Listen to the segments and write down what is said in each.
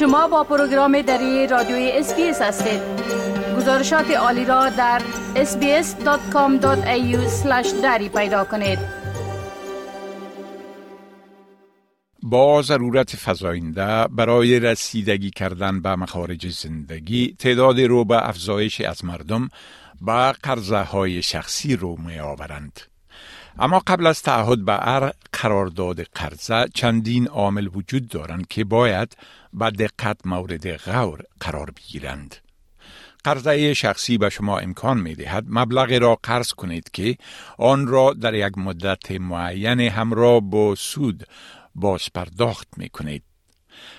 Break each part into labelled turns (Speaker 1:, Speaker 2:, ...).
Speaker 1: شما با program دری رادیوی SBS هستید گزارشات عالی را در sbs.com.au/dari پیدا کنید
Speaker 2: با ضرورت فزاینده برای رسیدگی کردن به مخارج زندگی تعداد رو به افزایش از مردم با قرضه های شخصی رو می آورند. اما قبل از تعهد به هر قرارداد قرضه چندین عامل وجود دارند که باید با دقت مورد غور قرار بگیرند. قرضه شخصی به شما امکان می دهد مبلغ را قرض کنید که آن را در یک مدت معین همراه با سود باز پرداخت می کنید.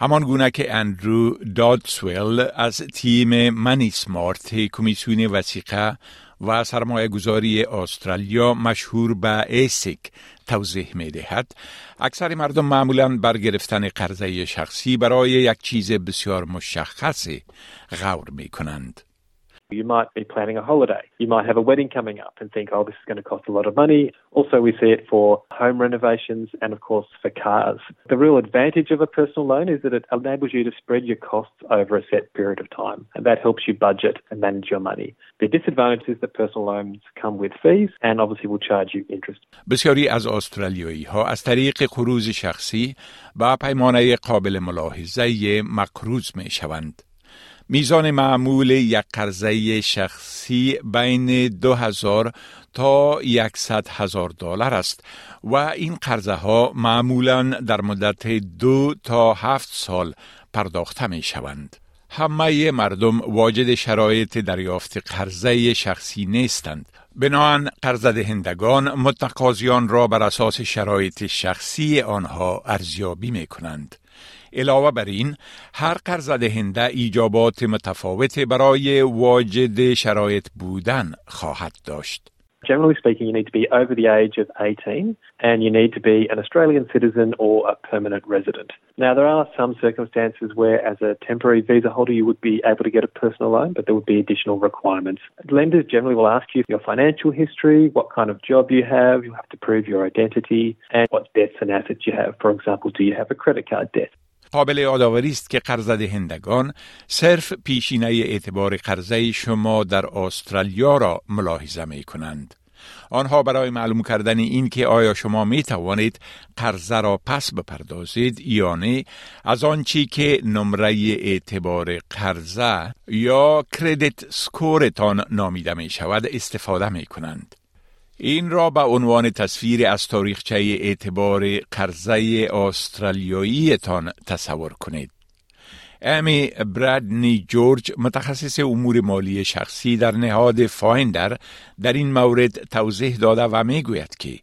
Speaker 2: همان گونه که اندرو دادسویل از تیم Moneysmart کمیسیون وثیقه و سرمایه گذاری استرالیا مشهور به ASIC توضیح می دهد اکثر مردم معمولا بر گرفتن قرضه شخصی برای یک چیز بسیار مشخصی غور می کنند.
Speaker 3: You might be planning a holiday. You might have a wedding coming up and think, oh, this is going to cost a lot of money. Also, we see it for home renovations and, of course, for cars. The real advantage of a personal loan is that it enables you to spread your costs over a set period of time, and that helps you budget and manage your money. The disadvantage is that personal loans come with fees and obviously will charge you interest.
Speaker 2: بسیاری از استرالیایی ها از طریق قروض شخصی با پیمانه قابل ملاحظه مقروض می شوند. میزان معمول یک قرضه شخصی بین 2000 تا 100 هزار دلار است و این قرضه ها معمولا در مدت دو تا هفت سال پرداخته می شوند. همه مردم واجد شرایط دریافت قرضه شخصی نیستند. بنابراین قرضه دهندگان متقاضیان را بر اساس شرایط شخصی آنها ارزیابی می کنند. علاوه بر این هر قرض دهنده ایجابات متفاوت برای واجد شرایط بودن خواهد داشت.
Speaker 3: Generally speaking, you need to be over the age of 18 and you need to be an Australian citizen or a permanent resident. Now, there are some circumstances where, as a temporary visa holder, you would be able to get a personal loan, but there would be additional requirements. Lenders generally will ask you your financial history, what kind of job you have, you have to prove your identity, and what debts and assets you have. For example, do you have a credit card debt?
Speaker 2: قابل یادآوری است که قرض دهندگان صرف پیشینه اعتبار قرضه شما در استرالیا را ملاحظه می کنند. آنها برای معلوم کردن این که آیا شما می توانید قرضه را پس بپردازید یا نه از آنچی که نمره اعتبار قرضه یا کردیت سکورتان نامیده می شود استفاده می کنند. این را به عنوان تصویر از تاریخچه اعتبار قرضه استرالیاییتان تصور کنید. امی برادنی جورج متخصص امور مالی شخصی در نهاد فایندر در این مورد توضیح داده و می گوید که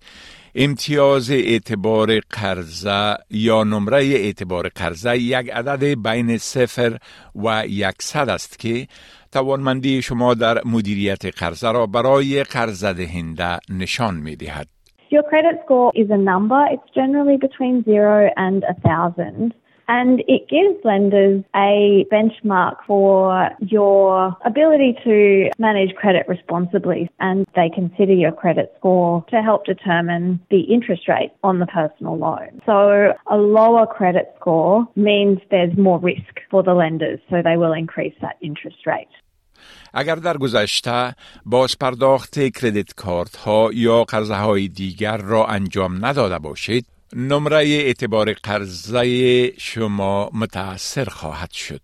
Speaker 2: امتیاز اعتبار قرضه یا نمره اعتبار قرضه یک عدد بین صفر و یکصد است که توانمندی شما در مدیریت قرضه را برای قرضه دهنده نشان می دهد.
Speaker 4: Your credit score is a number. It's generally between zero and a thousand. And it gives lenders a benchmark for your ability to manage credit responsibly. And they consider your credit score to help determine the interest rate on the personal loan. So a lower credit score means there's more risk for the lenders. So they will increase that interest rate.
Speaker 2: اگر در گذشته باز پرداخت کردیت کارت ها یا قرضه های دیگر را انجام نداده باشید نمره اعتبار قرضه شما متاثر خواهد شد.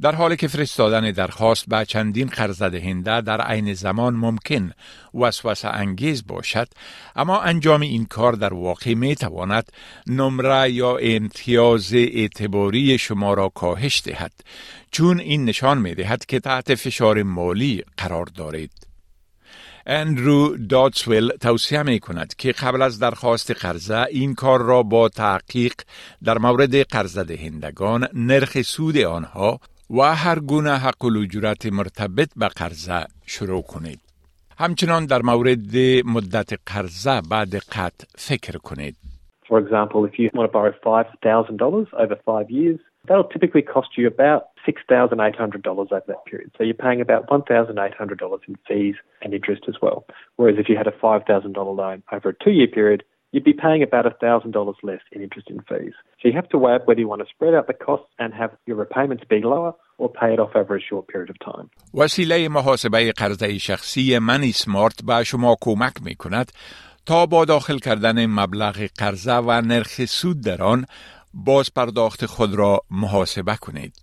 Speaker 2: در حالی که فرستادن درخواست به چندین قرض دهنده در عین زمان ممکن وسوسه انگیز باشد اما انجام این کار در واقع می تواند نمره یا امتیاز اعتباری شما را کاهش دهد چون این نشان می دهد که تحت فشار مالی قرار دارید اندرو داتسویل توصیه می کند که قبل از درخواست قرضه این کار را با تحقیق در مورد قرض دهندگان نرخ سود آنها و هر گونه حق الوجرت مرتبط به قرضه شروع کنید. همچنان در مورد مدت قرضه بعد قطع فکر کنید.
Speaker 3: For example, if you want to borrow $5,000 over five years, that'll typically cost you about $6,800 over that period. So you're paying about $1,800 in fees and interest as well. Whereas if you had a $5,000 loan over a two year period, you'd be paying about $1,000 less in interest and fees. So you have to weigh up whether you want to spread out the costs and have your repayments be lower or pay it off over a short period of time.
Speaker 2: وسیله محاسبه قرضه شخصی منی سمارت به شما کمک می کند تا با داخل کردن مبلغ قرضه و نرخ سود در آن باز پرداخت خود را محاسبه کنید.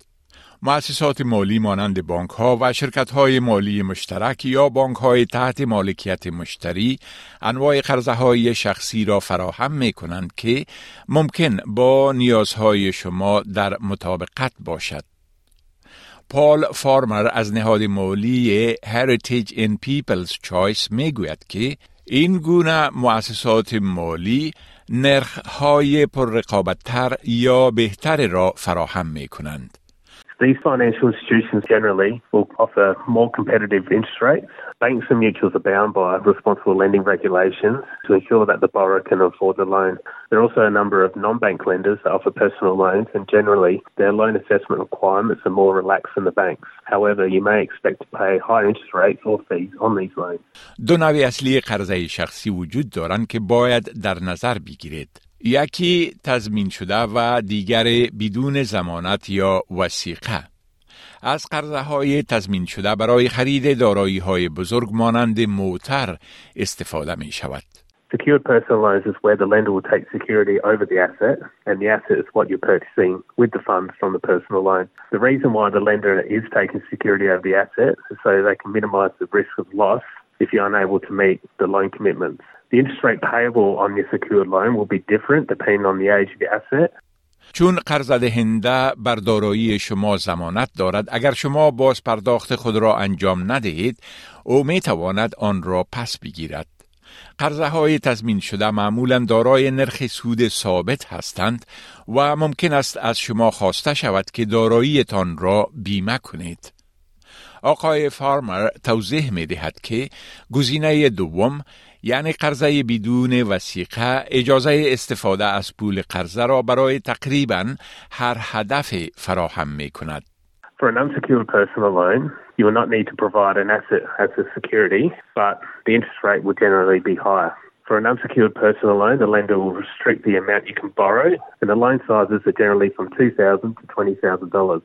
Speaker 2: مؤسسات مالی مانند بانک ها و شرکت های مالی مشترک یا بانک های تحت مالکیت مشتری انواع قرضه های شخصی را فراهم می کنند که ممکن با نیازهای شما در مطابقت باشد. پال فارمر از نهاد مالی Heritage in People's Choice می گوید که این گونه مؤسسات مالی نرخ های پر تر یا بهتر را فراهم می کنند.
Speaker 5: These financial institutions generally will offer more competitive interest rates. Banks and mutuals are bound by responsible lending regulations to ensure that the borrower can afford the loan. There are also a number of non-bank lenders that offer personal loans and generally their loan assessment requirements are more relaxed than the banks. However, you may expect to pay higher interest rates or fees on these loans.
Speaker 2: دو نوع اصلی قرضه شخصی وجود دارند که باید در نظر بگیرید. یکی تضمین شده و دیگر بدون زمانت یا وسیقه از قرضه های تضمین شده برای خرید دارایی های بزرگ مانند موتر استفاده می شود.
Speaker 5: Secured personal loans is where the lender will take security over the asset, and the asset is what you're purchasing with the funds from the personal loan. The reason why the lender is taking security over the asset is so they can minimize the risk of loss if you're unable to meet the loan commitments.
Speaker 2: چون قرض دهنده بر دارایی شما زمانت دارد اگر شما باز پرداخت خود را انجام ندهید او می تواند آن را پس بگیرد. قرضه های تضمین شده معمولا دارای نرخ سود ثابت هستند و ممکن است از شما خواسته شود که داراییتان را بیمه کنید. آقای فارمر توضیح می دهد که گزینه دوم یعنی قرضه بدون وسیقه اجازه استفاده از پول قرضه را برای تقریبا هر هدف فراهم می کند.
Speaker 5: For an unsecured personal loan, you will not need to provide an asset as a security, but the interest rate will generally be higher. For an unsecured personal loan, the lender will restrict the amount you can borrow, and the loan sizes are generally from $2,000 to $20,000.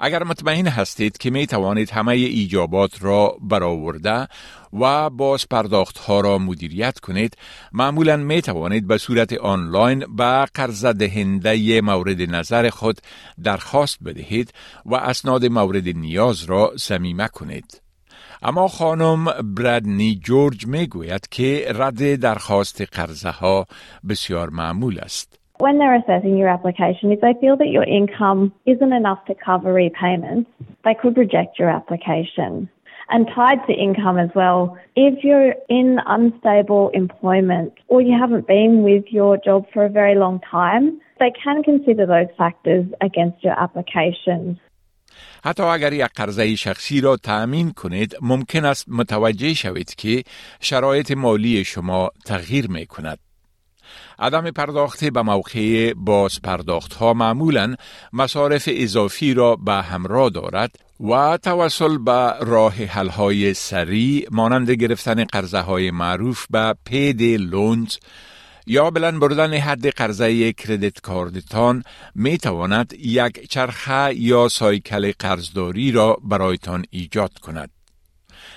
Speaker 2: اگر مطمئن هستید که می توانید همه ایجابات را برآورده و باز پرداخت ها را مدیریت کنید معمولا می توانید به صورت آنلاین به قرض دهنده مورد نظر خود درخواست بدهید و اسناد مورد نیاز را زمیمه کنید اما خانم برادنی جورج می گوید که رد درخواست قرضه ها بسیار معمول است.
Speaker 4: When they're assessing your application, if they feel that your income isn't enough to cover repayments, they could reject your application. And tied to income as well, if you're in unstable employment or you haven't been with your job for a very long time, they can consider those factors against your application.
Speaker 2: حتی اگر یک قرضه شخصی را تأمین کنید ممکن است متوجه شوید که شرایط مالی شما تغییر می کند. عدم پرداخت به موقع باز پرداخت ها معمولا مصارف اضافی را به همراه دارد و توسل به راه حل های سریع مانند گرفتن قرضه های معروف به پید لونز یا بلند بردن حد قرضه کردیت کاردتان می تواند یک چرخه یا سایکل قرضداری را برایتان ایجاد کند.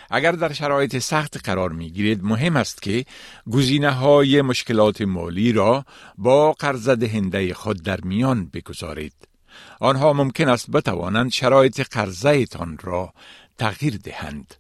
Speaker 2: اگر در شرایط سخت قرار می گیرید مهم است که گزینه های مشکلات مالی را با قرض دهنده خود در میان بگذارید. آنها ممکن است بتوانند شرایط قرضه تان را تغییر دهند.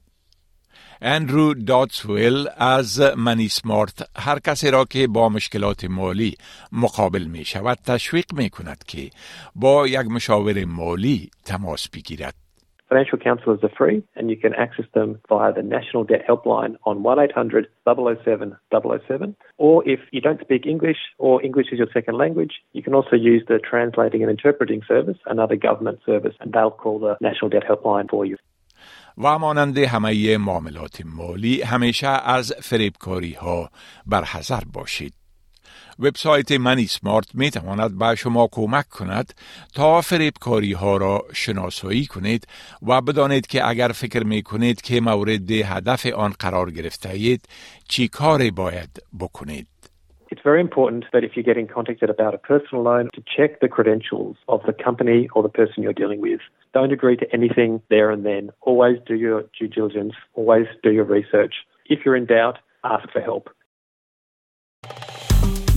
Speaker 2: اندرو داتسویل از منی سمارت هر کسی را که با مشکلات مالی مقابل می شود تشویق می کند که با یک مشاور مالی تماس بگیرد.
Speaker 3: Financial counsellors are free and you can access them via the National Debt Helpline on 1800 007 007. Or if you don't speak English or English is your second language, you can also use the Translating and Interpreting Service, another government service, and they'll call the National Debt Helpline for you.
Speaker 2: و مانند همه معاملات مالی همیشه از فریبکاری ها برحذر باشید. وبسایت منی سمارت می تواند به شما کمک کند تا فریبکاری ها را شناسایی کنید و بدانید که اگر فکر می کنید که مورد هدف آن قرار گرفته اید چی کار باید بکنید.
Speaker 3: It's very important that if you're getting contacted about a personal loan to check the credentials of the company or the person you're dealing with. Don't agree to anything there and then. Always do your due diligence. Always do your research. If you're in doubt, ask for help.